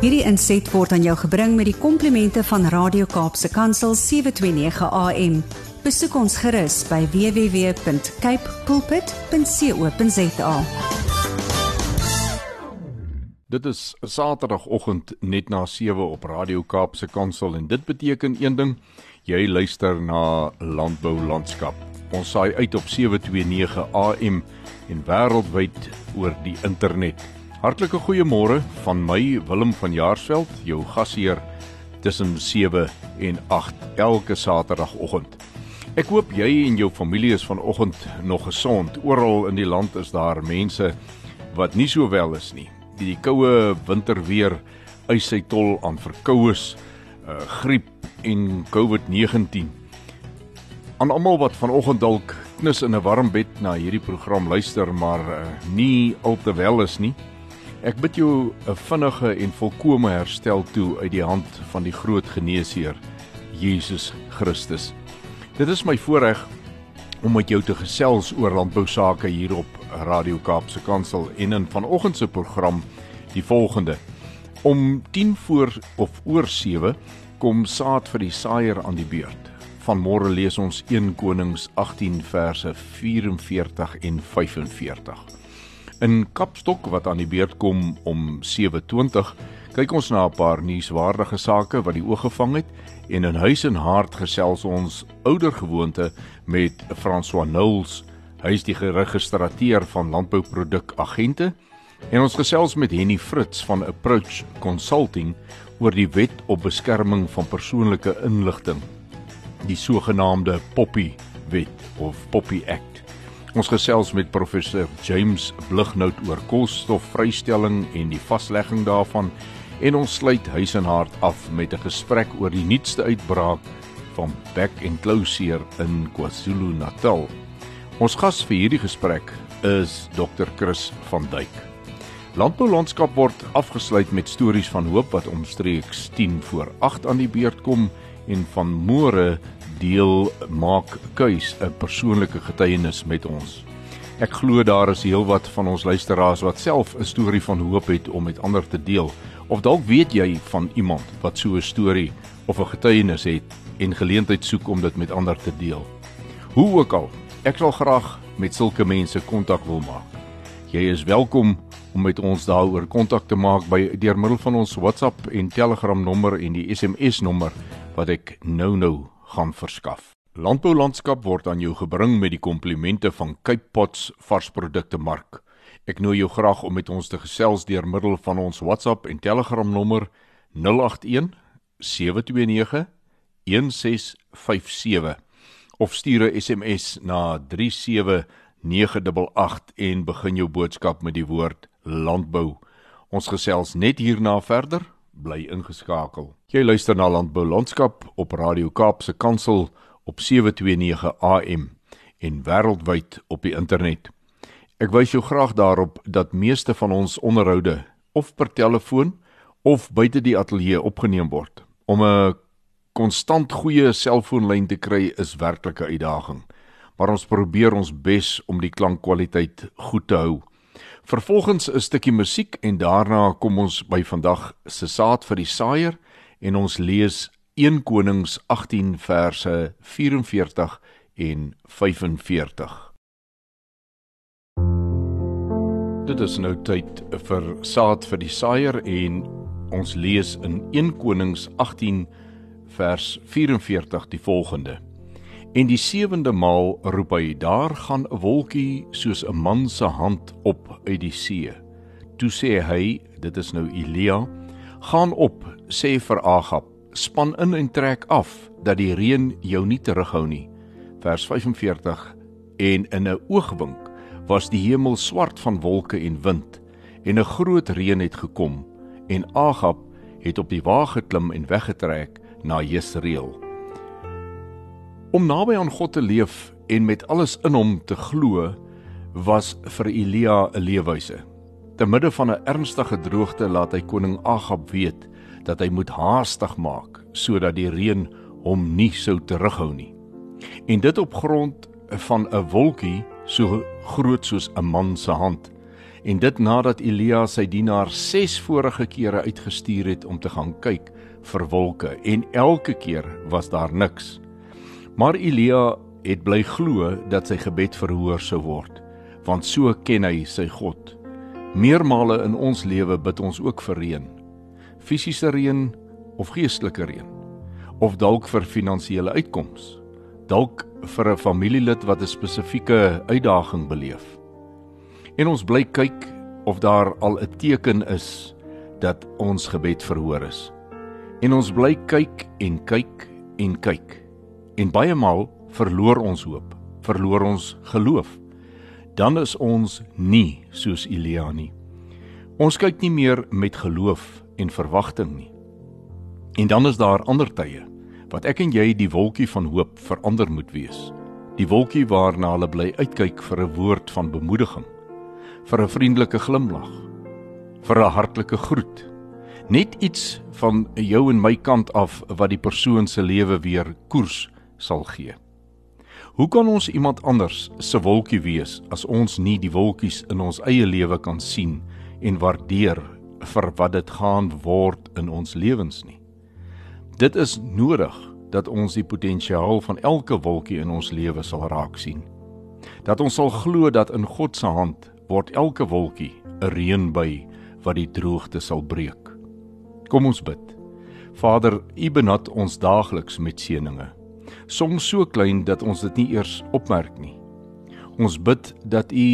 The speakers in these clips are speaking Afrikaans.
Hierdie inset word aan jou gebring met die komplimente van Radio Kaapse Kansel 729 AM. Besoek ons gerus by www.cape pulpit.co.za. Dit is Saterdagoggend net na 7 op Radio Kaapse Kansel en dit beteken een ding, jy luister na Landbou Landskap. Ons saai uit op 729 AM en wêreldwyd oor die internet. Hartlike goeiemôre van my Willem van Jaarsveld, jou gasheer tussen 7 en 8 elke Saterdagoggend. Ek hoop jy en jou familie is vanoggend nog gesond. Oral in die land is daar mense wat nie so wel is nie. Die, die koue winterweer eis sy tol aan verkoues, uh, griep en COVID-19. Aan almal wat vanoggend dalk knus in 'n warm bed na hierdie program luister, maar uh, nie al te wel is nie. Ek bid jou 'n vinnige en volkomme herstel toe uit die hand van die groot geneesheer Jesus Christus. Dit is my voorreg om met jou te gesels oor landbou sake hier op Radio Kaapse Kansel en in vanoggend se program die volgende. Om 10 voor of oor 7 kom saad vir die saaier aan die beurt. Vanmôre lees ons 1 Konings 18 verse 44 en 45. In Kapstok wat aan die beurt kom om 7:20, kyk ons na 'n paar nuuswaardige sake wat die oog gevang het en in huis en hart gesels ons ouer gewoonte met François Nouls. Hy is die geregistreer van landbouproduk agente en ons gesels met Henny Fritz van Approach Consulting oor die wet op beskerming van persoonlike inligting, die sogenaamde Poppy wet of Poppy Act. Ons gesels met professor James Blighnout oor koolstofvrystelling en die vaslegging daarvan en ons sluit huis en hart af met 'n gesprek oor die nuutste uitbraak van back and closure in KwaZulu-Natal. Ons gas vir hierdie gesprek is Dr. Chris van Duyk. Landboulandskap word afgesluit met stories van hoop wat omstreeks 10 voor 8 aan die beurt kom en van môre deel maak kuis 'n persoonlike getuienis met ons. Ek glo daar is heelwat van ons luisteraars wat self 'n storie van hoop het om met ander te deel. Of dalk weet jy van iemand wat so 'n storie of 'n getuienis het en geleentheid soek om dit met ander te deel. Hoe ook al, ek sal graag met sulke mense kontak wil maak. Jy is welkom om met ons daaroor kontak te maak by deur middel van ons WhatsApp en Telegram nommer en die SMS nommer wat ek nou-nou gaan verskaf. Landboulandskap word aan jou gebring met die komplimente van Cape Pots varsprodukte mark. Ek nooi jou graag om met ons te gesels deur middel van ons WhatsApp en Telegram nommer 081 729 1657 of stuur 'n SMS na 37988 en begin jou boodskap met die woord landbou. Ons gesels net hierna verder bly ingeskakel. Jy luister na Landbou Landskap op Radio Kaapse Kansel op 729 AM en wêreldwyd op die internet. Ek wys jou graag daarop dat meeste van ons onderhoude of per telefoon of buite die ateljee opgeneem word. Om 'n konstant goeie selfoonlyn te kry is werklik 'n uitdaging, maar ons probeer ons bes om die klankkwaliteit goed te hou. Vervolgens 'n stukkie musiek en daarna kom ons by vandag se saad vir die saaier en ons lees 1 Konings 18 verse 44 en 45. Dit is nou tyd vir saad vir die saaier en ons lees in 1 Konings 18 vers 44 die volgende. En die sewende maal roep hy: Daar gaan 'n wolkie soos 'n man se hand op uit die see. Toe sê hy, dit is nou Elia, gaan op, sê vir Agab, span in en trek af dat die reën jou nie terughou nie. Vers 45 En in 'n oogwink was die hemel swart van wolke en wind en 'n groot reën het gekom en Agab het op die wa geklim en weggetrek na Jesreel. Om naby aan God te leef en met alles in hom te glo was vir Elia 'n leefwyse. Te midde van 'n ernstige droogte laat hy koning Agab weet dat hy moet haastig maak sodat die reën hom nie sou terughou nie. En dit op grond van 'n wolkie so groot soos 'n man se hand. En dit nadat Elia sy dienaar 6 vorige kere uitgestuur het om te gaan kyk vir wolke en elke keer was daar niks. Maar Elia het bly glo dat sy gebed verhoor sou word, want so ken hy sy God. Meermale in ons lewe bid ons ook vir reën. Fisiese reën of geestelike reën. Of dalk vir finansiële uitkomste. Dalk vir 'n familielid wat 'n spesifieke uitdaging beleef. En ons bly kyk of daar al 'n teken is dat ons gebed verhoor is. En ons bly kyk en kyk en kyk. En baie maal verloor ons hoop, verloor ons geloof. Dan is ons nie soos Elia nie. Ons kyk nie meer met geloof en verwagting nie. En dan is daar ander tye wat ek en jy die wolkie van hoop verander moet wees. Die wolkie waarna hulle bly uitkyk vir 'n woord van bemoediging, vir 'n vriendelike glimlag, vir 'n hartlike groet net iets van jou en my kant af wat die persoon se lewe weer koers sal gee. Hoe kan ons iemand anders se wolkie wees as ons nie die wolkies in ons eie lewe kan sien en waardeer vir wat dit gaan word in ons lewens nie? Dit is nodig dat ons die potensiaal van elke wolkie in ons lewe sal raak sien. Dat ons sal glo dat in God se hand word elke wolkie 'n reënbuie wat die droogte sal breek. Kom ons bid. Vader, U benat ons daagliks met seëninge. Soms so klein dat ons dit nie eers opmerk nie. Ons bid dat U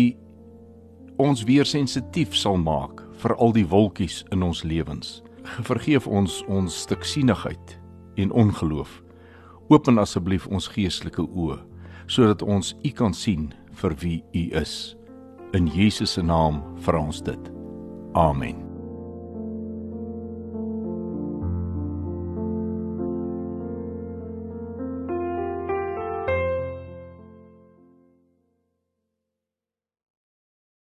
ons weer sensitief sal maak vir al die wolkies in ons lewens. Vergeef ons ons stiksinigheid en ongeloof. Open asseblief ons geestelike oë sodat ons U kan sien vir wie U is. In Jesus se naam vra ons dit. Amen.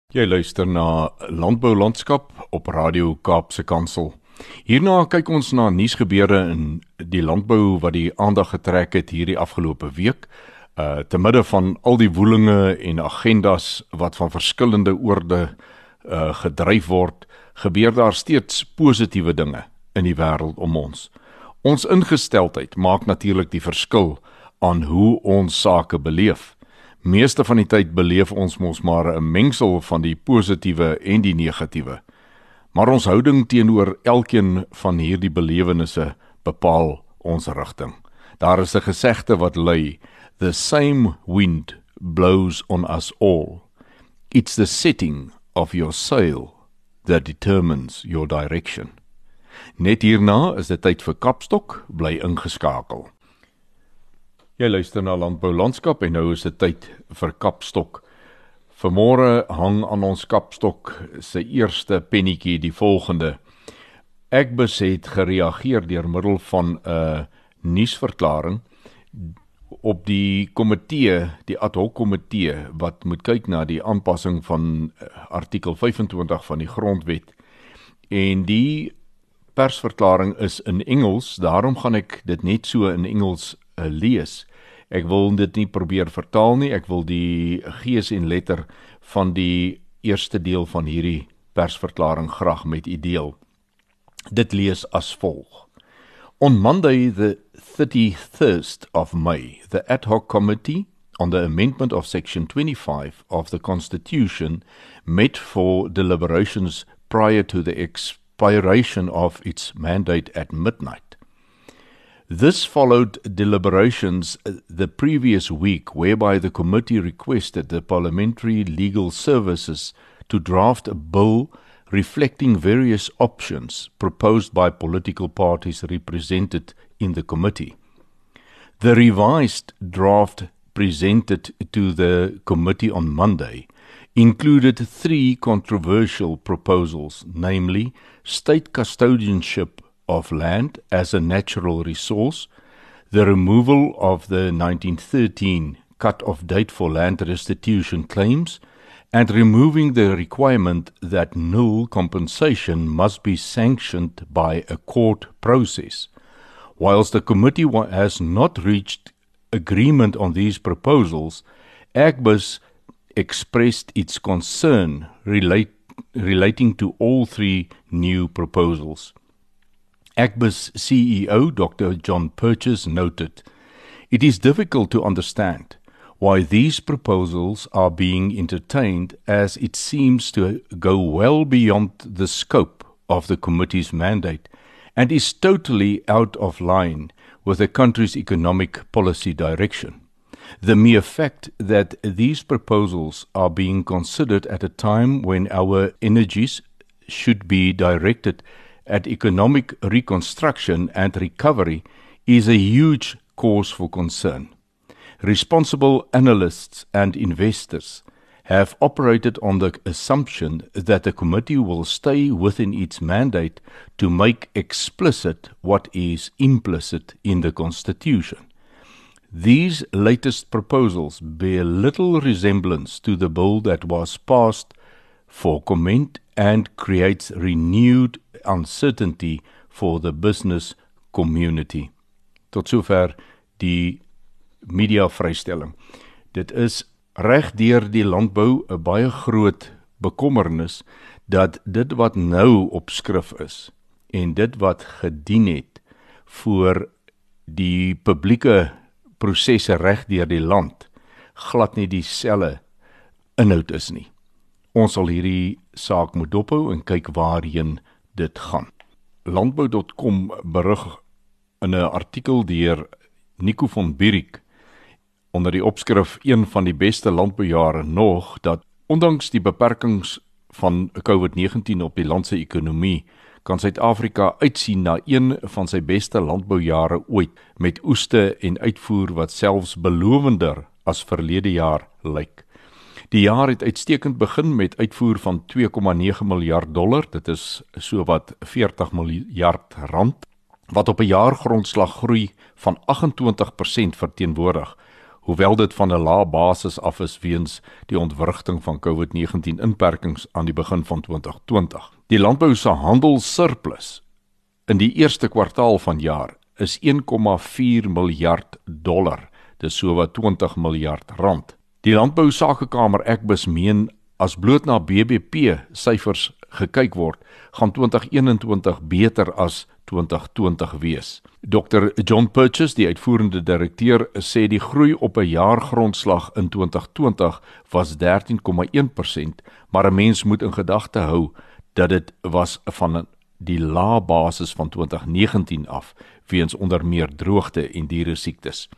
Jy luister na Landbou Landskap op Radio Kaapse Kansel. Hierna kyk ons na nuusgebeure in die landbou wat die aandag getrek het hierdie afgelope week. Uh te midde van al die woelinge en agendas wat van verskillende oorde uh gedryf word, gebeur daar steeds positiewe dinge in die wêreld om ons. Ons ingesteldheid maak natuurlik die verskil aan hoe ons sake beleef meeste van die tyd beleef ons mos maar 'n mengsel van die positiewe en die negatiewe. Maar ons houding teenoor elkeen van hierdie belewennisse bepaal ons rigting. Daar is 'n gesegde wat lui: The same wind blows on us all. It's the setting of your sail that determines your direction. Net hierna is dit tyd vir Kapstok, bly ingeskakel. Jy luister na Landbou Landskap en nou is dit tyd vir Kapstok. Vanmôre hang aan ons Kapstok se eerste pennetjie die volgende. Ek beset gereageer deur middel van 'n nuusverklaring op die komitee, die ad hoc komitee wat moet kyk na die aanpassing van eh, artikel 25 van die grondwet. En die persverklaring is in Engels, daarom gaan ek dit net so in Engels uh, lees. Ek wil dit nie probeer vertaal nie. Ek wil die gees en letter van die eerste deel van hierdie persverklaring graag met u deel. Dit lees as volg. On Monday the 31st of May, the ad hoc committee on the amendment of section 25 of the constitution met for deliberations prior to the expiration of its mandate at midnight. This followed deliberations uh, the previous week, whereby the committee requested the Parliamentary Legal Services to draft a bill reflecting various options proposed by political parties represented in the committee. The revised draft presented to the committee on Monday included three controversial proposals, namely state custodianship of land as a natural resource, the removal of the 1913 cut-off date for land restitution claims, and removing the requirement that null compensation must be sanctioned by a court process. Whilst the committee has not reached agreement on these proposals, AGBIS expressed its concern relate relating to all three new proposals. Agbus CEO Dr. John Purchase noted, It is difficult to understand why these proposals are being entertained as it seems to go well beyond the scope of the committee's mandate and is totally out of line with the country's economic policy direction. The mere fact that these proposals are being considered at a time when our energies should be directed at economic reconstruction and recovery is a huge cause for concern. Responsible analysts and investors have operated on the assumption that the committee will stay within its mandate to make explicit what is implicit in the Constitution. These latest proposals bear little resemblance to the bill that was passed for comment and creates renewed uncertainty for the business community. Tot sover die media vrystelling. Dit is reg deur die landbou 'n baie groot bekommernis dat dit wat nou op skrif is en dit wat gedien het vir die publieke prosesse reg deur die land glad nie dieselfde inhoud is nie. Ons sal hierdie saak moet dophou en kyk waarheen dit gaan. Landbou.com berig in 'n artikel deur Nico van Bierik onder die opskrif een van die beste landboujare nog dat ondanks die beperkings van COVID-19 op die land se ekonomie kan Suid-Afrika uitsien na een van sy beste landboujare ooit met oeste en uitvoer wat selfs belovender as verlede jaar lyk. Die jaar het uitstekend begin met uitvoer van 2,9 miljard dollar, dit is sowat 40 miljard rand wat op 'n jaargrondslag groei van 28% verteenwoordig hoewel dit van 'n lae basis af is weens die ontwrigting van COVID-19 inperkings aan die begin van 2020. Die landbou se handelssurplus in die eerste kwartaal van jaar is 1,4 miljard dollar, dis sowat 20 miljard rand. Die landbou sakekamer Ekbus meen as bloot na BBP syfers gekyk word, gaan 2021 beter as 2020 wees. Dr John Purchase, die uitvoerende direkteur, sê die groei op 'n jaargrondslag in 2020 was 13,1%, maar 'n mens moet in gedagte hou dat dit was van die lae basis van 2019 af weens onder meer droogte en diere siektes.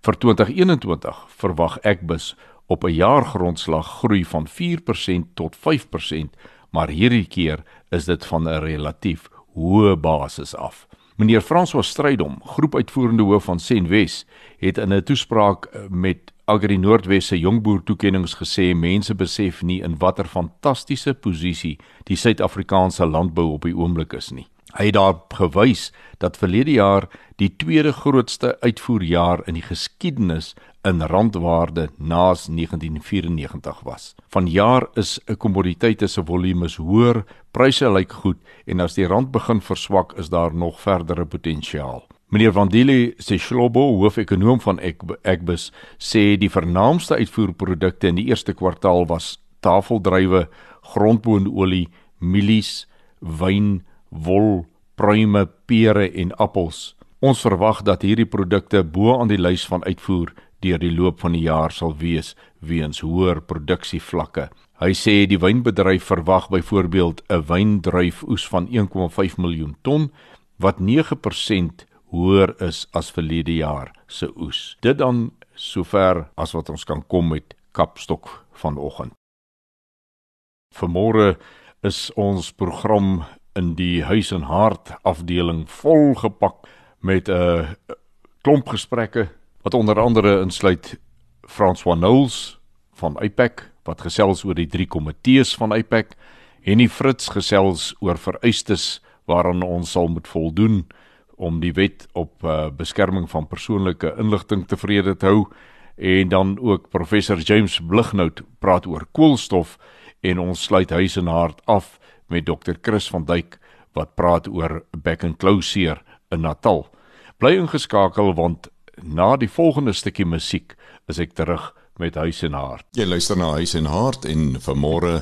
Vir 2021 verwag Ekbus op 'n jaargrondslag groei van 4% tot 5%, maar hierdie keer is dit van 'n relatief hoë basis af. Meneer François Strydom, groepuitvoerende hoof van Senwes, het in 'n toespraak eh, met Agri Noordwes se jongboer toekenninge gesê mense besef nie in watter fantastiese posisie die Suid-Afrikaanse landbou op die oomblik is nie. Hy het daarop gewys dat verlede jaar die tweede grootste uitvoerjaar in die geskiedenis in randwaarde naas 1994 was. Vanjaar is 'n kommoditeite se volumes hoër, pryse lyk goed en as die rand begin verswak, is daar nog verdere potensiaal. Meneer Vandile Seshlobo, hoofekonoom van Agbus, sê die vernaamste uitvoerprodukte in die eerste kwartaal was tafeldruiwe, grondboonolie, mielies, wyn, wol, pruime, pere en appels. Ons verwag dat hierdie produkte bo aan die lys van uitvoer deur die loop van die jaar sal wees weens hoër produksievlakke. Hy sê die wynbedryf verwag byvoorbeeld 'n wyndruifoes van 1,5 miljoen ton wat 9% hoër is as verlede jaar se oes. Dit dan sover as wat ons kan kom met Kapstok vanoggend. Vanmôre is ons program in die huis en hart afdeling volgepak met 'n uh, klomp gesprekke wat onder andere insluit François Knowles van IPAC wat gesels oor die drie komitees van IPAC en die Fritz gesels oor vereistes waaraan ons sal moet voldoen om die wet op uh, beskerming van persoonlike inligting tevrede te hou en dan ook professor James Blighnout praat oor koolstof en ons sluit huis en hart af met dokter Chris van Duyk wat praat oor back and closure in Natal. Bly ingeskakel want na die volgende stukkie musiek is ek terug met Huis en Hart. Jy luister na Huis en Hart en vanmôre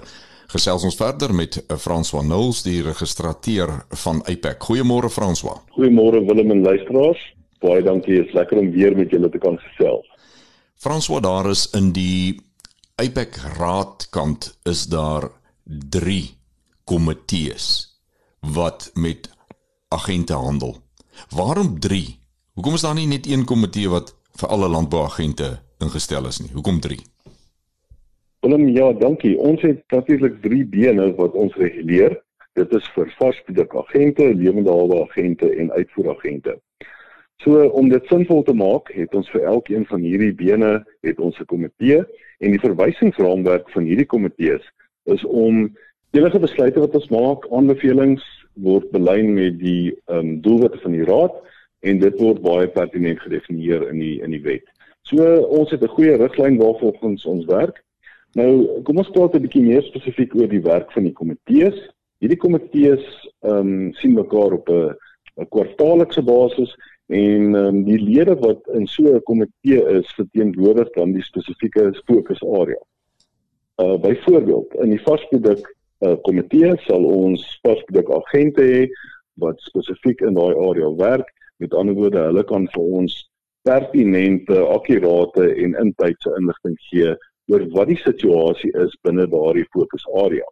Gesels ons verder met eh, François Knowles, die registrateur van APEC. Goeiemôre François. Goeiemôre Willem en luisteraars. Baie dankie, is lekker om weer met julle te kan gesels. François, daar is in die APEC raadkant is daar 3 komitees wat met agente handel. Waarom 3? Hoekom is daar nie net een komitee wat vir alle landbouagente ingestel is nie? Hoekom 3? Willem, ja, dankie. Ons het natuurlik 3 bene wat ons reguleer. Dit is vir varsprodukagente, lewende agente en uitvoeragente. So om dit sinvol te maak, het ons vir elkeen van hierdie bene het ons 'n komitee en die verwysingsraamwerk van hierdie komitees is om enige besluite wat ons maak, aanbevelings word belyn met die ehm um, doelwitte van die raad en dit word baie pertinent gedefinieer in die in die wet. So ons het 'n goeie riglyn waarvolgens ons werk Nou, kom ons praat 'n bietjie meer spesifiek oor die werk van die komitees. Hierdie komitees ehm um, sien mekaar op 'n kwartaallikse basis en ehm um, die lede wat in so 'n komitee is, verteenwoordig dan die spesifieke fokusarea. Uh byvoorbeeld, in die varsproduk uh, komitee sal ons varsproduk agente hê wat spesifiek in daai area werk. Met ander woorde, hulle kan vir ons pertinente, akkurate en intydse inligting gee oor wat die situasie is binne daardie fokusarea.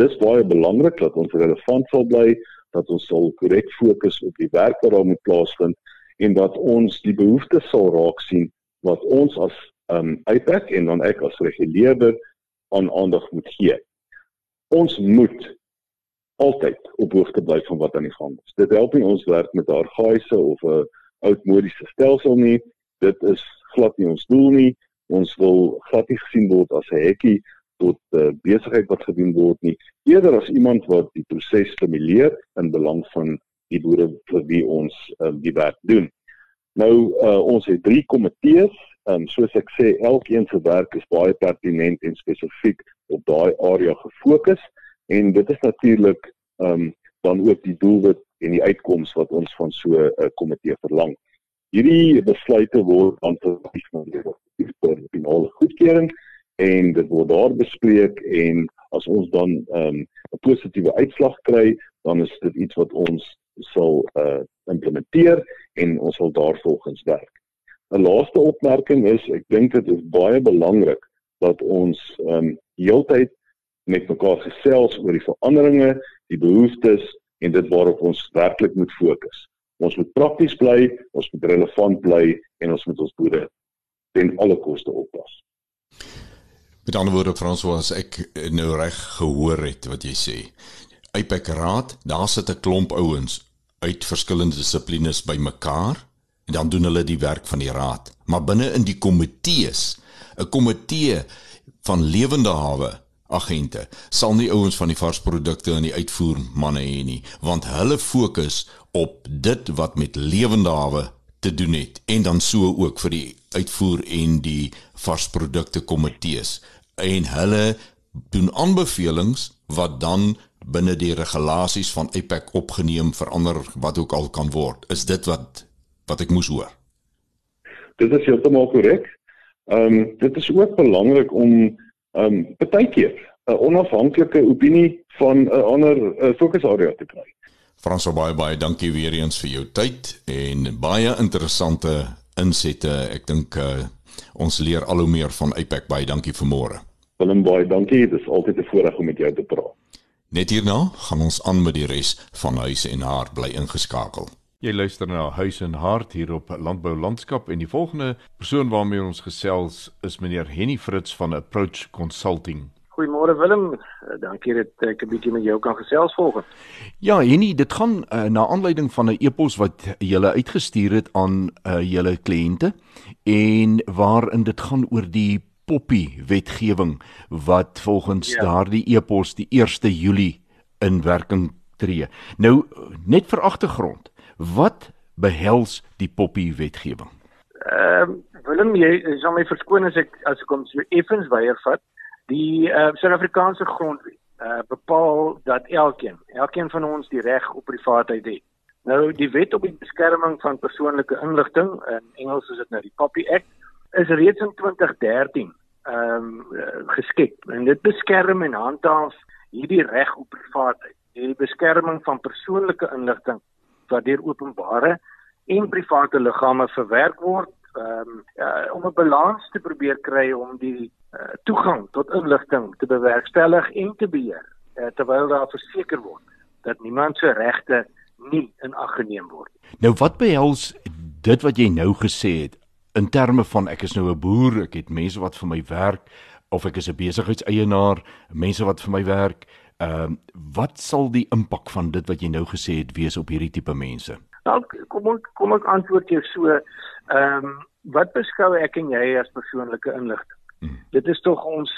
Dis baie belangrik dat ons relevant sal bly, dat ons sal korrek fokus op die werk wat daar moet plaasvind en dat ons die behoeftes sal raak sien wat ons as um uitpak en dan ek as reguleerder aan aandag moet gee. Ons moet altyd op hoogte bly van wat aan die gang is. Dit help nie ons werk met haar gaaise of 'n oudmodiese stelsel nie. Dit is glad nie ons doel nie ons wil glad nie gesien word as 'n hekkie tot uh, besigheid wat gedoen word nie eerder as iemand wat die proses stimuleer in belang van die boere vir wie ons uh, die werk doen nou uh, ons het drie komitees um, soos ek sê elkeen se werk is baie pertinent en spesifiek op daai area gefokus en dit is natuurlik um, dan ook die doelwit en die uitkoms wat ons van so 'n uh, komitee verlang hierdie besluite word aan verwys na die finale goedkeuring en dit word daar bespreek en as ons dan ehm, 'n um, positiewe uitslag kry, dan is dit iets wat ons sal uh, implementeer en ons sal daarvolgens werk. 'n Laaste opmerking is ek dink dit is baie belangrik dat ons ehm um, heeltyd met mekaar gesels oor die veranderinge, die behoeftes en dit waarop ons werklik moet fokus. Ons moet prakties bly, ons moet relevant bly en ons moet ons boere ten alle koste oppas. Met ander woorde François, ek nou reg gehoor het wat jy sê. Apex Raad, daar sit 'n klomp ouens uit verskillende dissiplines bymekaar en dan doen hulle die werk van die raad. Maar binne in die komitees, 'n komitee van lewende hawe agente sal nie ouens van die varsprodukte en die uitvoer manne hê nie, want hulle fokus op dit wat met lewende hawe te doen het en dan so ook vir die uitvoer en die varsprodukte komitees. En hulle doen aanbevelings wat dan binne die regulasies van APEC opgeneem verander wat ook al kan word. Is dit wat wat ek moes hoor? Dit is heeltemal korrek. Ehm um, dit is ook belangrik om ehm um, baie keer 'n onafhanklike opinie van 'n ander fokusarea te kry. Frans baie baie dankie weer eens vir jou tyd en baie interessante insette. Ek dink uh, ons leer al hoe meer van APEC. Baie dankie vir môre. Willem baie dankie. Dit is altyd 'n voorreg om met jou te praat. Net hierna gaan ons aan met die res van Huis en Hart bly ingeskakel. Jy luister na Huis en Hart hier op Landbou Landskap en die volgende persoon waarmee ons gesels is meneer Henny Fritz van Approach Consulting. Goeiemôre Willem. Eh, dankie dat ek 'n bietjie met jou kan gesels volgens. Ja, Henny, dit gaan uh, na aanleiding van 'n e-pos wat jy uitgestuur het aan uh, julle kliënte en waarin dit gaan oor die poppy wetgewing wat volgens ja. daardie e-pos die 1 Julie in werking tree. Nou net vir agtergrond, wat behels die poppy wetgewing? Ehm uh, Willem, jy sal my verskoon as ek as ek hom so effens weier vat. Die uh, Suid-Afrikaanse grondwet uh, bepaal dat elkeen, elkeen van ons die reg op privaatheid het. Nou die wet op die beskerming van persoonlike inligting, in Engels is dit nou die Copy Act, is reeds in 2013 ehm um, geskep. En dit beskerm en handhaaf hierdie reg op privaatheid. Die beskerming van persoonlike inligting wat deur openbare en private liggame verwerk word um, uh, om 'n balans te probeer kry om die uh, toegang tot inligting te bewerkstellig en te beheer uh, terwyl daar verseker word dat niemand se regte nie in ag geneem word. Nou wat behels dit wat jy nou gesê het in terme van ek is nou 'n boer, ek het mense wat vir my werk of ek is 'n besigheidseienaar, mense wat vir my werk. Ehm uh, wat sal die impak van dit wat jy nou gesê het wees op hierdie tipe mense? Nou kom ek kom ek antwoord jou so. Ehm um, wat beskou ek en jy as persoonlike inligting? Hmm. Dit is tog ons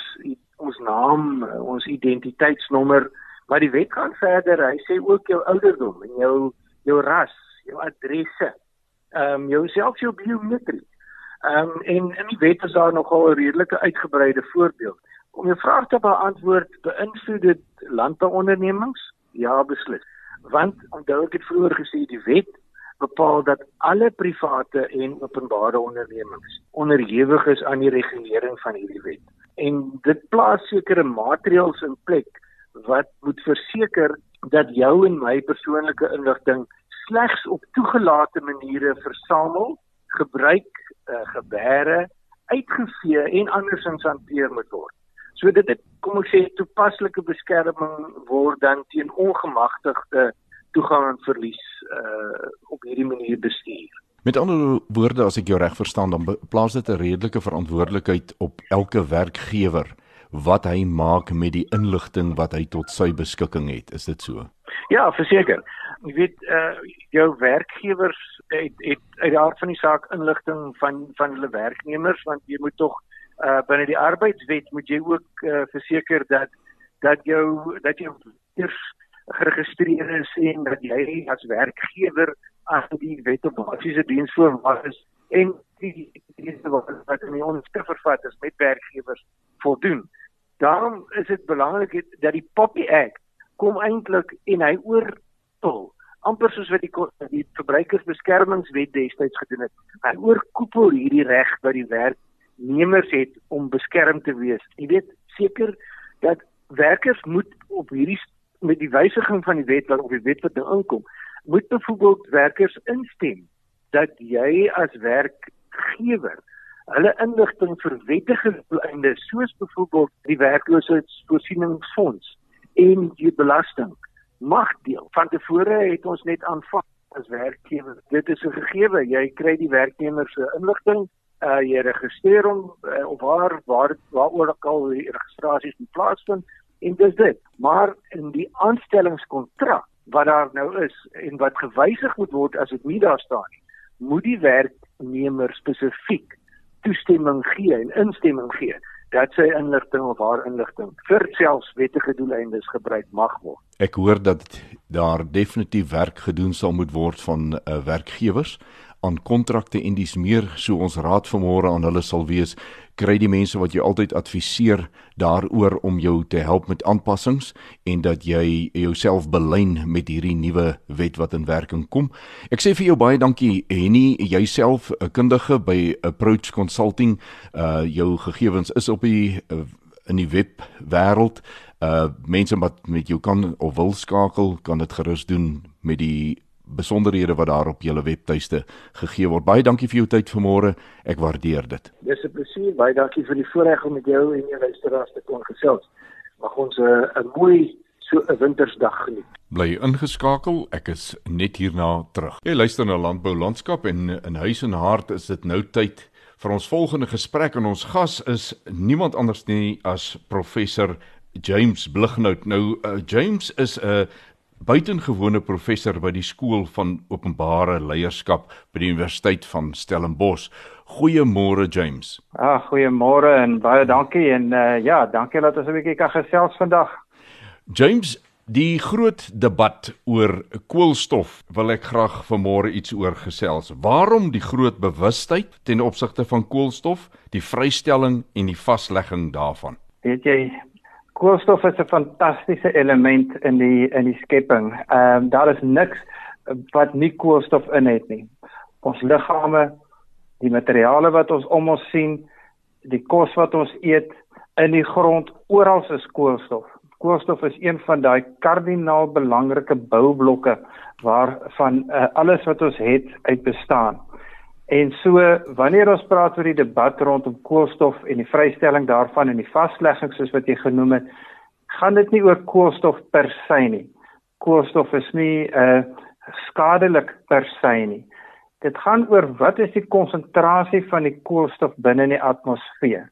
ons naam, ons identiteitsnommer, maar die wet gaan verder. Hy sê ook jou ouderdom en jou jou ras, jou adresse, ehm um, jou selfs jou biometrie. Ehm um, en in die wet is daar nogal 'n redelike uitgebreide voorbeeld. Om jou vraag te beantwoord, beïnvloed dit landbouondernemings? Ja, beslis. Want onthou ek het vroeër gesê die wet bepaal dat alle private en openbare ondernemings onderhewig is aan die regulering van hierdie wet. En dit plaas sekere maatreëls in plek wat moet verseker dat jou en my persoonlike inligting slegs op toegelate maniere versamel, gebruik, uh, gebeere, uitgevee en andersins hanteer moet word. So dit het kom ek sê toepaslike beskerming word dan teen ongemagtigde toegang en verlies uh op hierdie manier bestuur. Met ander woorde as ek jou reg verstaan dan plaas dit 'n redelike verantwoordelikheid op elke werkgewer wat hy maak met die inligting wat hy tot sy beskikking het. Is dit so? Ja, verseker. Jy weet uh jou werkgewers het het uit die aard van die saak inligting van van hulle werknemers want jy moet tog uh binne die arbeidswet moet jy ook uh, verseker dat dat jou dat jy eers geregistreer is en dat jy as werkgewer aan die wet op basiese diensvoorwaardes en die dienste wat wat in ons vervat is met werkgewers voldoen. Daarom is dit belangrik dat die Poppy Act kom eintlik en hy oortol amper soos wat die die verbruikersbeskermingswet destyds gedoen het. Hy oorkoepel hierdie reg wat die werk nemers het om beskerm te wees. Jy weet seker dat werkers moet op hierdie met die wysiging van die wet wat op die wet wat nou inkom, moet byvoorbeeld werkers instem dat jy as werkgewer hulle inligting vir wettige doeleindes soos byvoorbeeld die werkloosheidsvoorsieningsfonds en die belasting mag deel. Van tevore het ons net aanvaar as werkgewer. Dit is 'n gegewe, jy kry die werknemer se inligting uh jy registreer hom uh, of waar waar waaroor ook al die registrasies moet plaasvind en dis dit maar in die aanstellingskontrak wat daar nou is en wat gewysig moet word as dit nie daar staan nie moet die werknemer spesifiek toestemming gee en instemming gee dat sy inligting of haar inligting vir selfs wettige doeleindes gebruik mag word. Ek hoor dat daar definitief werk gedoen sal moet word van uh, werkgewers aan kontrakte en dis meer so ons raad vanmôre aan hulle sal wees kry die mense wat jy altyd adviseer daaroor om jou te help met aanpassings en dat jy jouself belyn met hierdie nuwe wet wat in werking kom. Ek sê vir jou baie dankie Henny, jouself 'n kundige by Approach Consulting. Uh jou gegevens is op die uh, in die web wêreld. Uh mense wat met jou kan of wil skakel, kan dit gerus doen met die besonderhede wat daar op julle webtuiste gegee word. Baie dankie vir jou tyd vanmôre. Ek waardeer dit. Dis 'n plesier. Baie dankie vir die voorreg om met jou en jou luisteraars te kon gesels. Mag ons 'n uh, mooi so 'n wintersdag geniet. Bly ingeskakel. Ek is net hierna terug. Jy luister na Landbou Landskap en in huis en hart is dit nou tyd vir ons volgende gesprek en ons gas is niemand anders nie as professor James Blighnout. Nou uh, James is 'n uh, buitengewone professor by die skool van openbare leierskap by die Universiteit van Stellenbosch. Goeiemôre James. Ah, goeiemôre en baie dankie en uh, ja, dankie dat ons 'n bietjie kan gesels vandag. James, die groot debat oor koolstof wil ek graag vanmôre iets oor gesels. Waarom die groot bewustheid ten opsigte van koolstof, die vrystelling en die vaslegging daarvan? Weet jy, koolstof is 'n fantastiese element in die in die skepping. Ehm um, daar is niks wat nie koolstof in het nie. Ons liggame, die materiale wat ons om ons sien die kos wat ons eet in die grond oral is koolstof. Koolstof is een van daai kardinaal belangrike boublokke waarvan uh, alles wat ons het uit bestaan. En so wanneer ons praat oor die debat rondom koolstof en die vrystelling daarvan en die vaslegging soos wat jy genoem het, gaan dit nie oor koolstof per se nie. Koolstof is nie uh skadelik per se nie. Dit gaan oor wat is die konsentrasie van die koolstof binne in die atmosfeer.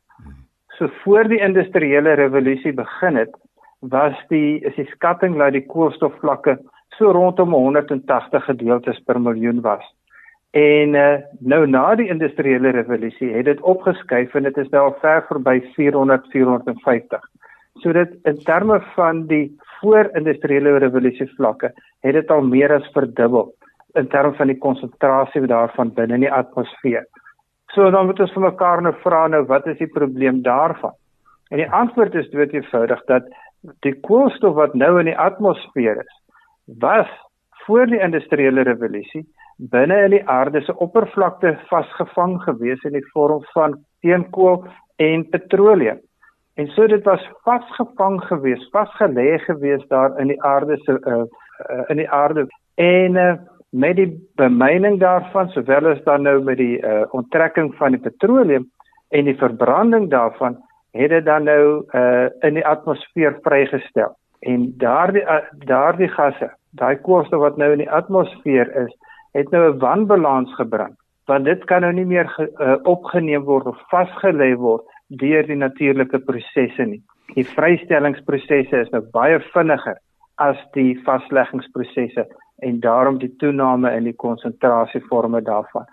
So voor die industriële revolusie begin het, was die is die skatting dat die koolstofvlakke so rondom 180 gedeeltes per miljoen was. En uh, nou na die industriële revolusie het dit opgeskuif en dit is nou al ver verby 400 450. So dit in terme van die voor-industriële revolusie vlakke het dit al meer as verdubbel in terme van die konsentrasie daarvan binne in die atmosfeer. So dan moet ons vir mekaar nou vra nou wat is die probleem daarvan? En die antwoord is dood eenvoudig dat die koolstof wat nou in die atmosfeer is, was voor die industriële revolusie binne in die aarde se oppervlakte vasgevang gewees in die vorm van steenkool en petroleum. En so dit was vasgevang gewees, vasgelê gewees daar in die aarde se uh, uh, in die aarde en uh, met die bemyning daarvan sowel as dan nou met die uh, onttrekking van die petroleum en die verbranding daarvan het dit dan nou uh, in die atmosfeer vrygestel. En daardie uh, daardie gasse, daai koolstof wat nou in die atmosfeer is, het nou 'n wanbalans gebring want dit kan nou nie meer ge, uh, opgeneem word of vasgelê word deur die natuurlike prosesse nie. Die vrystellingsprosesse is nou baie vinniger as die vasleggingsprosesse en daarom die toename in die konsentrasieforme daarvan.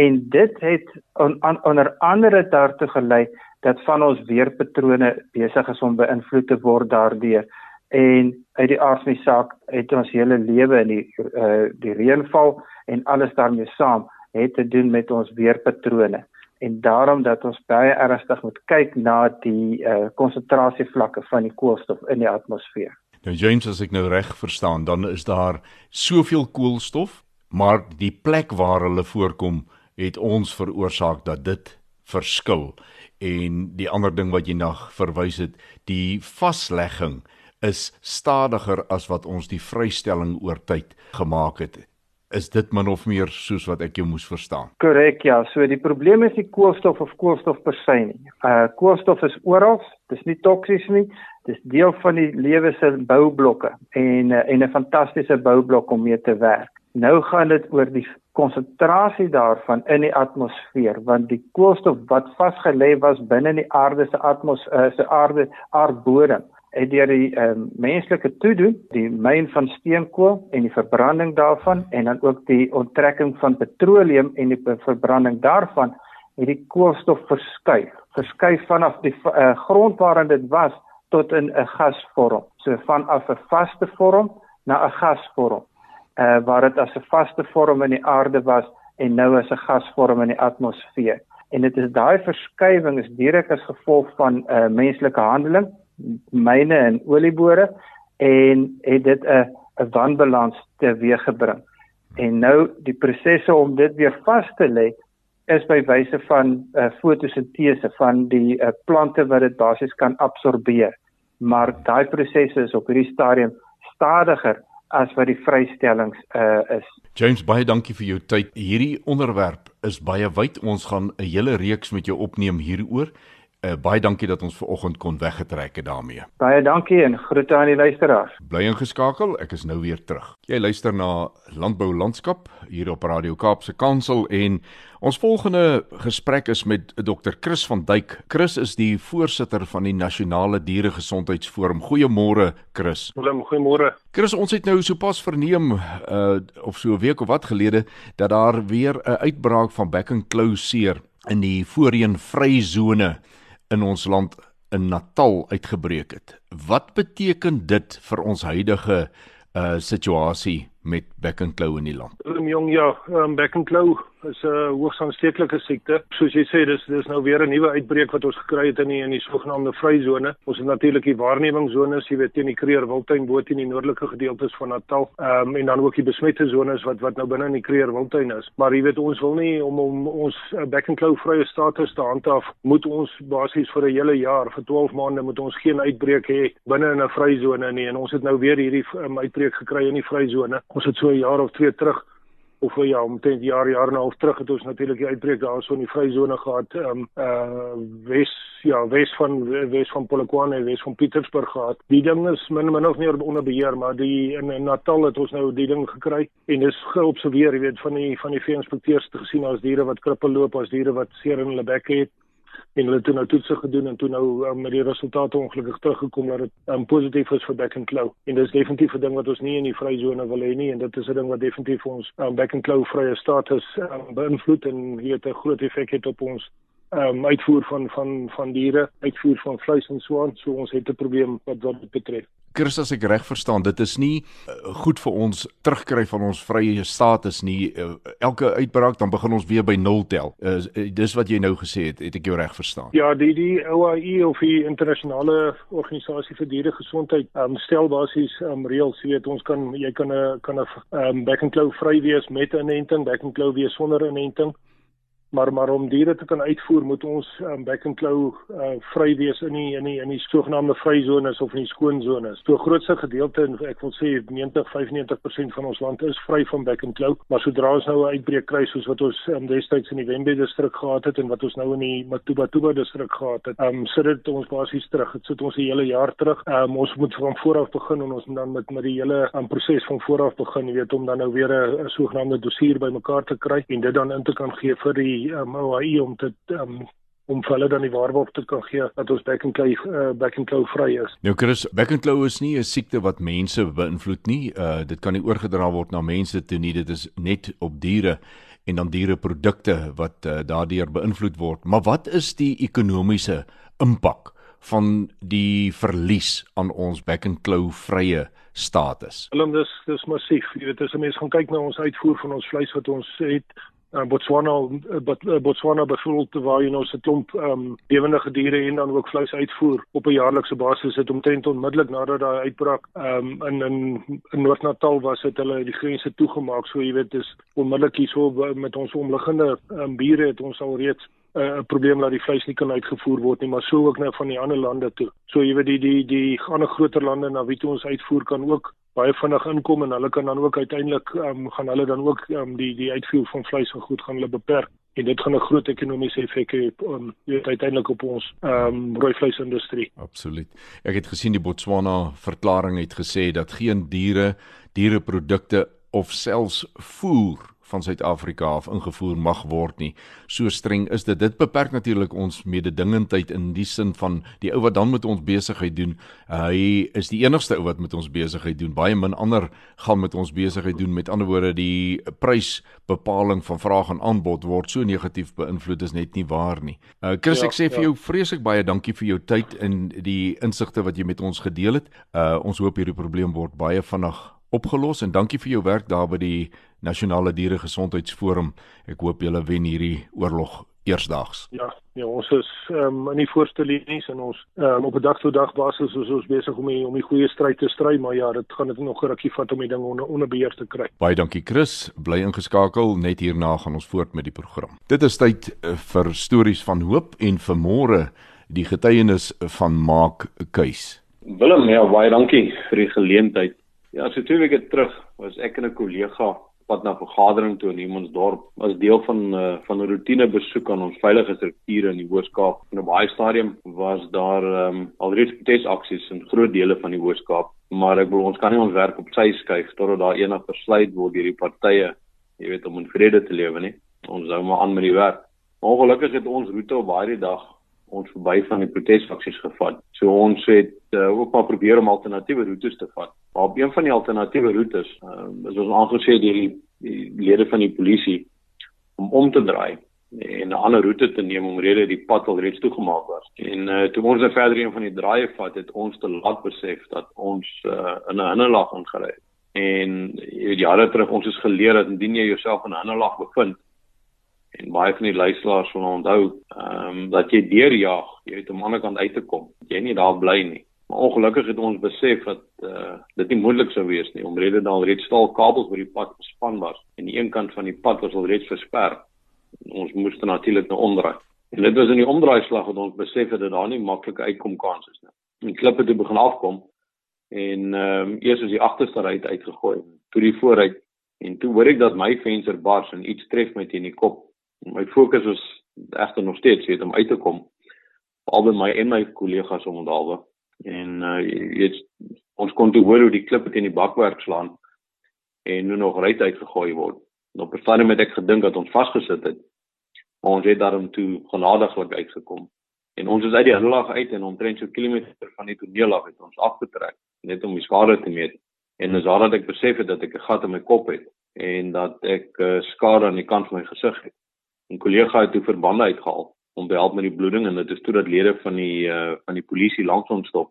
En dit het on, on, onder andere daartoe gelei dat van ons weerpatrone besig is om beïnvloed te word daardeur en uit die aard van die saak het ons hele lewe in die uh, die reënval en alles daarmee saam het te doen met ons weerpatrone en daarom dat ons baie ernstig moet kyk na die uh, konsentrasievlakke van die koolstof in die atmosfeer. Nou James as ek nou reg verstaan, dan is daar soveel koolstof, maar die plek waar hulle voorkom het ons veroorsaak dat dit verskil. En die ander ding wat jy na verwys het, die vaslegging is stadiger as wat ons die vrystelling oor tyd gemaak het is dit min of meer soos wat ek jou moes verstaan. Korrek, ja. So die probleem is nie koolstof of koolstof per se nie. Uh koolstof is oral, dis nie toksies nie. Dis deel van die lewe se boublokke en uh, en 'n fantastiese boublok om mee te werk. Nou gaan dit oor die konsentrasie daarvan in die atmosfeer want die koolstof wat vasgelê was binne in die aarde se atmosfeer uh, se aarde aardbodem het deur die um, menslike toedoen, die myn van steenkool en die verbranding daarvan en dan ook die onttrekking van petroleum en die verbranding daarvan het die koolstof verskuif, verskuif vanaf die uh, grond waarin dit was tot in 'n gasvorm. So vanaf 'n vaste vorm na 'n gasvorm. Uh waar dit as 'n vaste vorm in die aarde was en nou as 'n gasvorm in die atmosfeer. En dit is daai verskywing is direk as gevolg van 'n uh, menslike handeling myne en oliebore en het dit 'n 'n wanbalans teweeggebring. En nou die prosesse om dit weer vas te lê is by wyse van 'n uh, fotosintese van die uh, plante wat dit basies kan absorbeer. Maar daai prosesse is op hierdie stadium stadiger as wat die vrystellings uh, is. James baie dankie vir jou tyd. Hierdie onderwerp is baie wyd. Ons gaan 'n hele reeks met jou opneem hieroor Uh, baie dankie dat ons ver oggend kon weggetrek het daarmee. Baie dankie en groete aan die luisteraars. Bly ingeskakel, ek is nou weer terug. Jy luister na Landbou Landskap hier op Radio Kaapse Kansel en ons volgende gesprek is met Dr. Chris van Duyk. Chris is die voorsitter van die Nasionale Dieregesondheidsforum. Goeiemôre Chris. Goeiemôre. Chris, ons het nou sopas verneem uh of so 'n week of wat gelede dat daar weer 'n uitbraak van back and claw seer in die voorheen vryzone in ons land in Natal uitgebreek het. Wat beteken dit vir ons huidige uh situasie met Beck and Claw in die land? Ehm jong ja, um, Beck and Claw is 'n uh, hoogs aansteeklike siekte. Soos jy sê, dis dis nou weer 'n nuwe uitbreek wat ons gekry het in die in die sogenaamde vryzone. Ons het natuurlik die waarnemingszones, jy weet teen die Kreer Wildtuin bo teen die noordelike gedeeltes van Natal. Um, en dan ook die besmette zones wat wat nou binne in die Kreer Wildtuin is. Maar jy weet ons wil nie om om ons uh, back and claw vrye status te handhaaf, moet ons basies vir 'n hele jaar, vir 12 maande moet ons geen uitbreek hê binne in 'n vryzone nie en ons het nou weer hierdie um, uitbreek gekry in die vryzone. Ons het so 'n jaar of twee terug of ja, omtrent jaar jaar en 'n half terug het ons natuurlik die uitbreek daarso in die vryzone gehad. Ehm um, uh Wes ja, Wes van Wes van Polokwane en Wes van Pietersburg gehad. Die ding is min min of meer onder beheer, maar die in, in Natal het ons nou die ding gekry en dis geobserveer, jy weet, van die van die vee-inspekteurs te gesien as diere wat krippel loop, as diere wat seer in hulle bekke het en hulle het nou toetse gedoen en toe nou um, met die resultate ongelukkig teruggekom dat dit um, positief is vir back and claw. En dis definitief 'n ding wat ons nie in die vryzone wil hê nie en dit is 'n ding wat definitief ons um, back and claw vrye status um, beïnvloed en hier 'n groot effek het op ons um, uitvoer van van van diere, uitvoer van vleis en so aan. So ons het 'n probleem wat dit betref. Chris as ek reg verstaan, dit is nie uh, goed vir ons terugkry van ons vrye status nie. Uh, elke uitbraak dan begin ons weer by 0 tel. Uh, dis wat jy nou gesê het, het ek jou reg verstaan? Ja, die die OIE of die internasionale organisasie vir dieregesondheid um, stel basies um, reëls, jy weet ons kan jy kan 'n kan 'n um, back and claw vry wees met 'n inenting, back and claw wees sonder 'n inenting maar maar om diere te kan uitvoer moet ons um, back and claw uh, vry wees in die in die in die sogenaamde vryzones of in die skoon zones. So grootste gedeelte en ek wil sê 90-95% van ons land is vry van back and claw, maar sodra ons nou 'n uitbreek kry soos wat ons um, destyds in die Wembe distrik gehad het en wat ons nou in die Matuba-Tuba distrik gehad het, um, sit dit ons basies terug. Dit sit ons 'n hele jaar terug. Um, ons moet van voor af begin en ons moet dan met met die hele um, proses van voor af begin, jy weet om dan nou weer 'n sogenaamde dossier bymekaar te kry en dit dan in te kan gee vir die die um, OAI om te um, om vir hulle dan die waarborg te kan gee dat ons back and claw uh, back and claw vry is. Nou Chris, back and claw is nie 'n siekte wat mense beïnvloed nie. Uh dit kan nie oorgedra word na mense toe nie. Dit is net op diere en dan diereprodukte wat uh, daardeur beïnvloed word. Maar wat is die ekonomiese impak van die verlies aan ons back and claw vrye status? Willem, dis dis massief. Jy weet as 'n mens gaan kyk na ons uitvoer van ons vleis wat ons het uh, Botswana uh, Botswana bevoeld waar jy nou se klomp um, lewendige diere en dan ook vleis uitvoer op 'n jaarlikse basis het omtrent onmiddellik nadat daai uitbraak um, in in in Noord-Natal was het hulle die grense toegemaak. So jy weet dis onmiddellik hierso met ons omliggende um, bure het ons al reeds 'n uh, probleem dat die vleis nie kan uitgevoer word nie, maar so ook nou van die ander lande toe. So jy weet die die die ander groter lande na wie toe ons uitvoer kan ook baie vinnig inkom en hulle kan dan ook uiteindelik um, gaan hulle dan ook um, die die uitvoer van vleis en goed gaan hulle beperk en dit gaan 'n groot ekonomiese effek hê op um, weet uiteindelik op ons um, rooi vleisindustrie. Absoluut. Ek het gesien die Botswana verklaring het gesê dat geen diere, diereprodukte of selfs voer van Suid-Afrika af ingevoer mag word nie. So streng is dit. Dit beperk natuurlik ons mededingendheid in die sin van die ou wat dan met ons besigheid doen. Hy is die enigste ou wat met ons besigheid doen. Baie min ander gaan met ons besigheid doen. Met ander woorde, die prysbepaling van vraag en aanbod word so negatief beïnvloed is net nie waar nie. Uh Chris, ja, ek sê vir ja. jou vreeslik baie dankie vir jou tyd en die insigte wat jy met ons gedeel het. Uh ons hoop hierdie probleem word baie vinnig opgelos en dankie vir jou werk daar by die Nasionale Diere Gesondheidsforum. Ek hoop julle wen hierdie oorlog eersdaags. Ja, ja, ons is um, in die voorste linies en ons um, op 'n dag tot dag basis is ons besig om die, om die goeie stryd te stry, maar ja, dit gaan dit nog 'n rukkie vat om die ding onder onder beheer te kry. Baie dankie Chris, bly ingeskakel. Net hierna gaan ons voort met die program. Dit is tyd uh, vir stories van hoop en vir môre die getuienis van Maak Keus. Willem, ja, baie dankie vir die geleentheid. Ja, so twee weke terug was ek en 'n kollega pad na vergadering toe in Hemelsdorp as deel van uh, van 'n roetine besoek aan ons veiligheidsstrukture in die Hoërskool. En op baie stadium was daar um, alreeds protesaksies in groot dele van die Hoërskool, maar ek wil ons kan nie ons werk op sy skuif totdat daar enige besluit word deur die partye, jy weet om in vrede te lewe nie. Ons hou maar aan met die werk. Ongelukkig het ons roete op baie dag ons verby van die protesaksies gevat. So ons het uh, ook maar probeer om alternatiewe roetes te vat. Maar op een van die alternatiewe roetes uh, is ons aangesê deur die, die lede van die polisie om om te draai en 'n ander roete te neem omrede die pad al reeds toegemaak was. En uh, toe ons nou verder een van die draaie vat, het ons te laat besef dat ons uh, in 'n hinderlaag ingery het. En jy weet jare terug ons is geleer dat indien jy jouself in 'n hinderlaag bevind, En baie van die luisteraars sal onthou, ehm um, dat jy deurjaag, jy het aan die kant uit te kom. Jy nie daar bly nie. Maar ongelukkig het ons besef dat uh, dit nie moontlik sou wees nie omrede daar alreeds staal kabels oor die pad gespan was en die een kant van die pad was alreeds versper. Ons moes natuurlik nou omdraai. En dit was in die omdraaislag wat ons besef het dat daar nie maklike uitkomkans is nie. Die klippe het begin afkom en ehm um, eers is die agterste ry uitgegooi, toe die vooruit en toe hoor ek dat my venster bars en iets tref my teen die kop. My fokus was egter nog steeds weet om uit te kom. Albei my en my kollegas om onthaalwe. En uh weet ons kon toe hoor hoe die klippe teen die bakwerk slaan en nou nog ry uitgegooi word. Nou op 'n stadium het ek gedink dat ons vasgesit het. Maar ons het daarom toe genadiglik uitgekom. En ons is uit die hullag uit en omtrent so kilometer van die toneel af het ons afgetrek net om die skade te meet. En dis daar dat ek besef het dat ek 'n gat in my kop het en dat ek uh, skade aan die kant van my gesig het. 'n Kollega het toe verbande uitgehaal om te help met die bloeding en dit is toe dat lede van die uh, van die polisie langs ons stop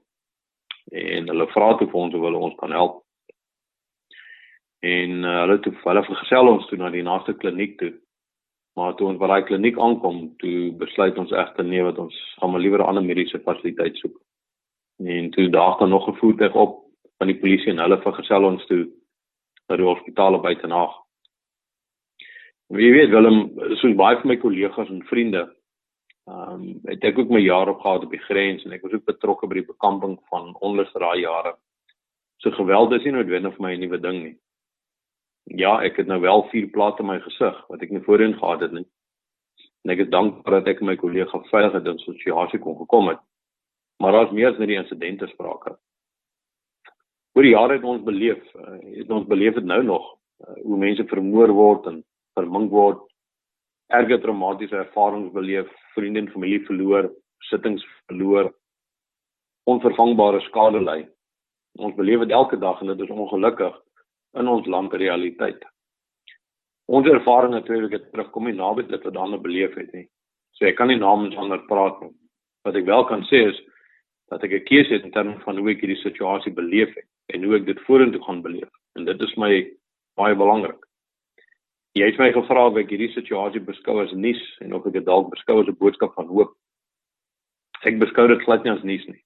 en hulle vra toe vir ons of hulle ons kan help. En uh, hulle toe hulle vergesel ons toe na die naaste kliniek toe. Maar toe ons by daai kliniek aankom, toe besluit ons egter nee wat ons gaan maar liewer 'n ander mediese fasiliteit soek. En toe daag daar nog 'n voertuig op van die polisie en hulle vergesel ons toe na die hospitaal by Tenaag. Wie weet Willem, soos baie van my kollegas en vriende, ehm um, het ek ook my jare op gehad op die grens en ek was ook betrokke by die bekamping van onlus daai jare. So geweld is nie noodwendig vir my 'n nuwe ding nie. Ja, ek het nou wel vier plate in my gesig wat ek nie voorheen gehad het nie. En ek is dankbaar dat ek en my kollega veilig uit 'n situasie kon gekom het. Maar daar's meer as net die insidente sprake oor die jare het ons beleef, uh, het ons beleef dit nou nog uh, hoe mense vermoor word en vermink word, erge traumatiese ervarings beleef, vriende en familie verloor, sittings verloor, onvervangbare skade ly. Ons beleef dit elke dag en dit is ongelukkig in ons land realiteit. Ons ervaring natuurlik het terugkom nie naby dit wat ander beleef het nie. So ek kan nie namens ander praat nie. Wat ek wel kan sê is dat ek 'n keuse het in terme van hoe ek hierdie situasie beleef het en hoe ek dit vorentoe gaan beleef. En dit is my baie belangrik. Jy het my gevra of ek hierdie situasie beskou as nuus en of ek dit dalk beskou as 'n boodskap van hoop. Ek beskou dit glad nie as nuus nie.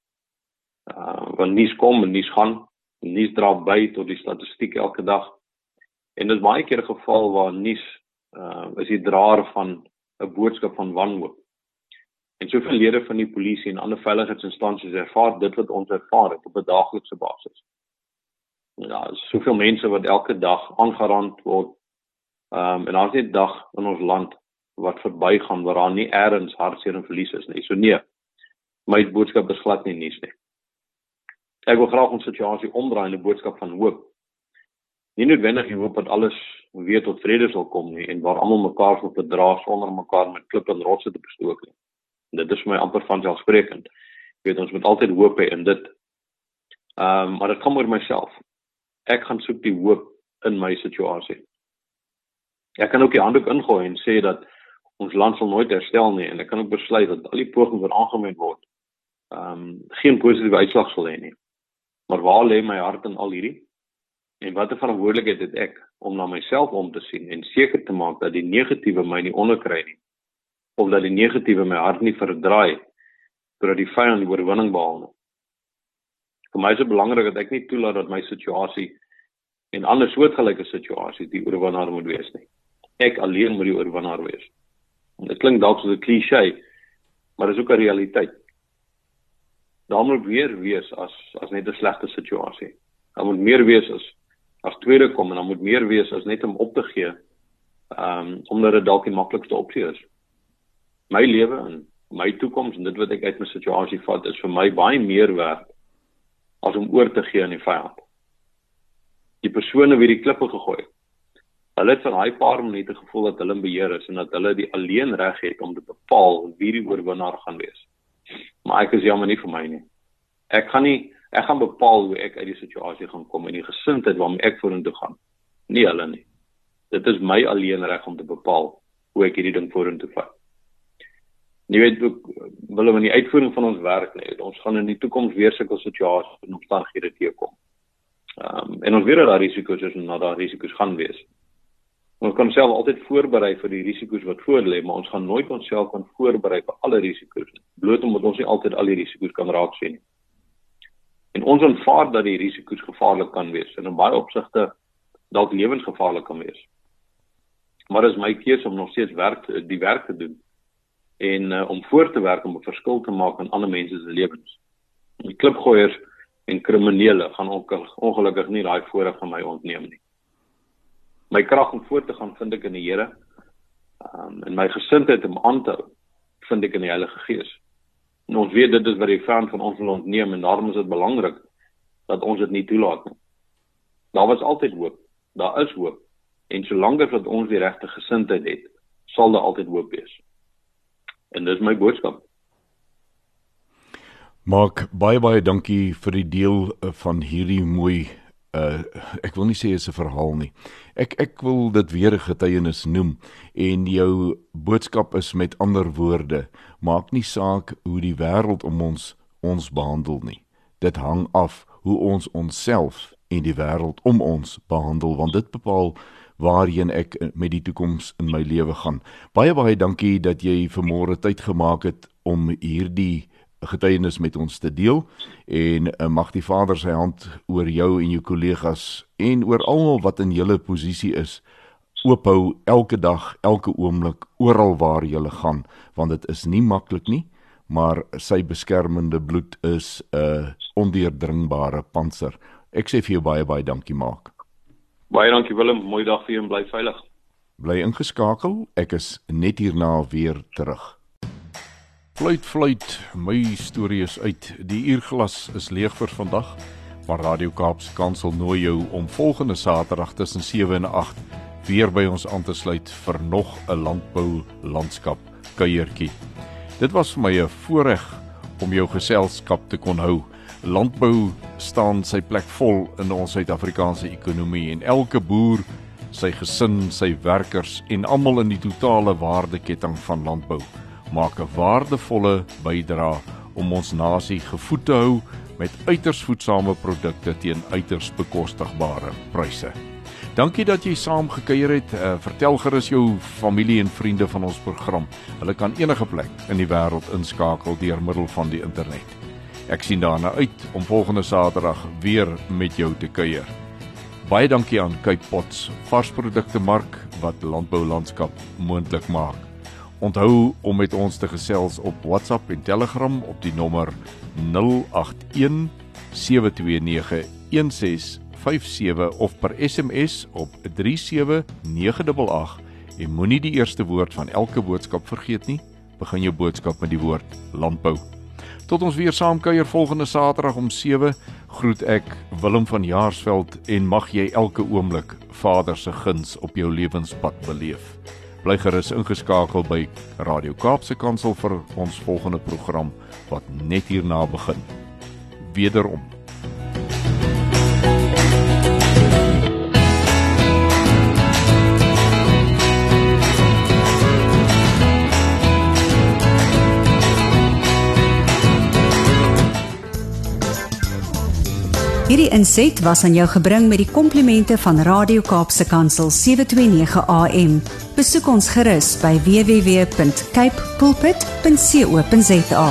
Uh want nuus kom en nuus gaan. Nuus dra by tot die statistiek elke dag. En dit is baie keer 'n geval waar nuus uh is die draer van 'n boodskap van wanhoop. En soveel lede van die polisie en ander veiligheidsinstansies ervaar dit wat ons ervaar het op 'n daaglikse basis ja, soveel mense wat elke dag aangerand word. Ehm um, en daar's net dag in ons land wat verbygaan waar daar nie eers hartseer en verlies is nie. So nee. My boodskap is glad nie nuus nie. Ek wil graag ons situasie omdraai in 'n boodskap van hoop. Nie noodwendig hoop dat alles weer tot vrede sal kom nie en waar almal mekaar sal verdra sonder mekaar met klip en rotse te bestook nie. Dit is vir my amper vanselfsprekend. Ek weet ons moet altyd hoop hê in dit. Ehm um, maar dit kom oor myself ek gaan soek die hoop in my situasie. Ek kan ook die handdoek ingooi en sê dat ons land sal nooit herstel nie en ek kan ook besluit dat al die pogings wat aangewend word, ehm um, geen positiewe uitslag sal hê nie. Maar waar lê my hart in al hierdie? En watter verantwoordelikheid het ek om na myself om te sien en seker te maak dat die negatiewe my nie onderkry nie of dat die negatiewe my hart nie verdraai sodat die vyand die oorwinning behaal nie vir my is dit belangrik dat ek nie toelaat dat my situasie en ander soortgelyke situasies die oorwinnaar moet wees nie. Ek alleen moet die oorwinnaar wees. En dit klink dalk soos 'n klise, maar dit is ook 'n realiteit. Daar moet weer wees as as net 'n slegte situasie. Daar moet meer wees as as tweede kom en dan moet meer wees as net om op te gee. Ehm um, omdat dit dalk die maklikste opsie is. My lewe en my toekoms en dit wat ek uit my situasie vat is vir my baie meer werd as om oor te gee aan die vyand. Die persone wie die klippe gegooi het. Hulle het van daai paar minute gevoel dat hulle in beheer is en dat hulle die alleen reg het om te bepaal wie die oorwinnaar gaan wees. Maar ek is jammer nie vir my nie. Ek gaan nie ek gaan bepaal hoe ek uit die situasie gaan kom en die gesindheid waarmee ek vorentoe gaan. Nie hulle nie. Dit is my alleen reg om te bepaal hoe ek hierdie ding vorentoe vat. Jy weet ook wil in die uitvoering van ons werk net ons gaan in die toekoms weer sulke situasies en omstandighede teekom. Ehm um, en ons weet dat daar risiko's is en dat daar risiko's gaan wees. Ons kan self altyd voorberei vir die risiko's wat voor lê, maar ons gaan nooit onsself kan voorberei vir alle risiko's bloot omdat ons nie altyd al die risiko's kan raak sien nie. En ons aanvaar dat die risiko's gevaarlik kan wees en in baie opsigte dalk lewensgevaarlik kan wees. Maar dit is my keuse om nog steeds werk die werk te doen en uh, om voort te werk om 'n verskil te maak in ander mense se lewens. Die klipgooiers en kriminele gaan ongelukkig nie daai voorreg van my ontneem nie. My krag om voort te gaan vind ek in die Here. Um, en my gesindheid om aan te hou vind ek in die Heilige Gees. En ons weet dit is wat die vyand van ons wil ontneem en daarom is dit belangrik dat ons dit nie toelaat nie. Daar was altyd hoop. Daar is hoop. En solank as ons die regte gesindheid het, sal daar altyd hoop wees. En dis my boodskap. Maak baie baie dankie vir die deel van hierdie mooi uh ek wil nie sê is 'n verhaal nie. Ek ek wil dit weer 'n getuienis noem en jou boodskap is met ander woorde, maak nie saak hoe die wêreld om ons ons behandel nie. Dit hang af hoe ons onsself en die wêreld om ons behandel want dit bepaal waarheen ek met die toekoms in my lewe gaan. Baie baie dankie dat jy vanmôre tyd gemaak het om hierdie getuienis met ons te deel en uh, mag die Vader sy hand oor jou en jou kollegas en oor almal wat in julle posisie is oophou elke dag, elke oomblik, oral waar jy gaan, want dit is nie maklik nie, maar sy beskermende bloed is 'n uh, ondeurdringbare panser. Ek sê vir jou baie baie dankie maak. Baie dankie Willem, mooi dag vir jou en bly veilig. Bly ingeskakel, ek is net hierna weer terug. Fluit fluit, my storie is uit. Die uurglas is leeg vir vandag. Maar Radio Kaapse Kansel nooi jou om volgende Saterdag tussen 7 en 8 weer by ons aan te sluit vir nog 'n landbou landskap kuiertjie. Dit was vir my 'n voorreg om jou geselskap te kon hou. Landbou staan sy plek vol in ons Suid-Afrikaanse ekonomie en elke boer, sy gesin, sy werkers en almal in die totale waardeketting van landbou maak 'n waardevolle bydrae om ons nasie gevoed te hou met uiters voedsame produkte teen uiters bekostigbare pryse. Dankie dat jy saam gekuier het. Uh, vertel gerus jou familie en vriende van ons program. Hulle kan enige plek in die wêreld inskakel deur middel van die internet. Ek sien daarna uit om volgende Saterdag weer met jou te kuier. Baie dankie aan Cape Pots, varsprodukte mark wat landboulandskap moontlik maak. Onthou om met ons te gesels op WhatsApp en Telegram op die nommer 081 729 1657 of per SMS op 37988 en moenie die eerste woord van elke boodskap vergeet nie. Begin jou boodskap met die woord landbou. Tot ons weer saam kuier volgende Saterdag om 7 groet ek Willem van Jaarsveld en mag jy elke oomblik Vader se guns op jou lewenspad beleef bly gerus ingeskakel by Radio Kaapse Kansel vir ons volgende program wat net hierna begin. Wederom Hierdie inset was aan jou gebring met die komplimente van Radio Kaapse Kansel 729 AM. Besoek ons gerus by www.cape pulpit.co.za.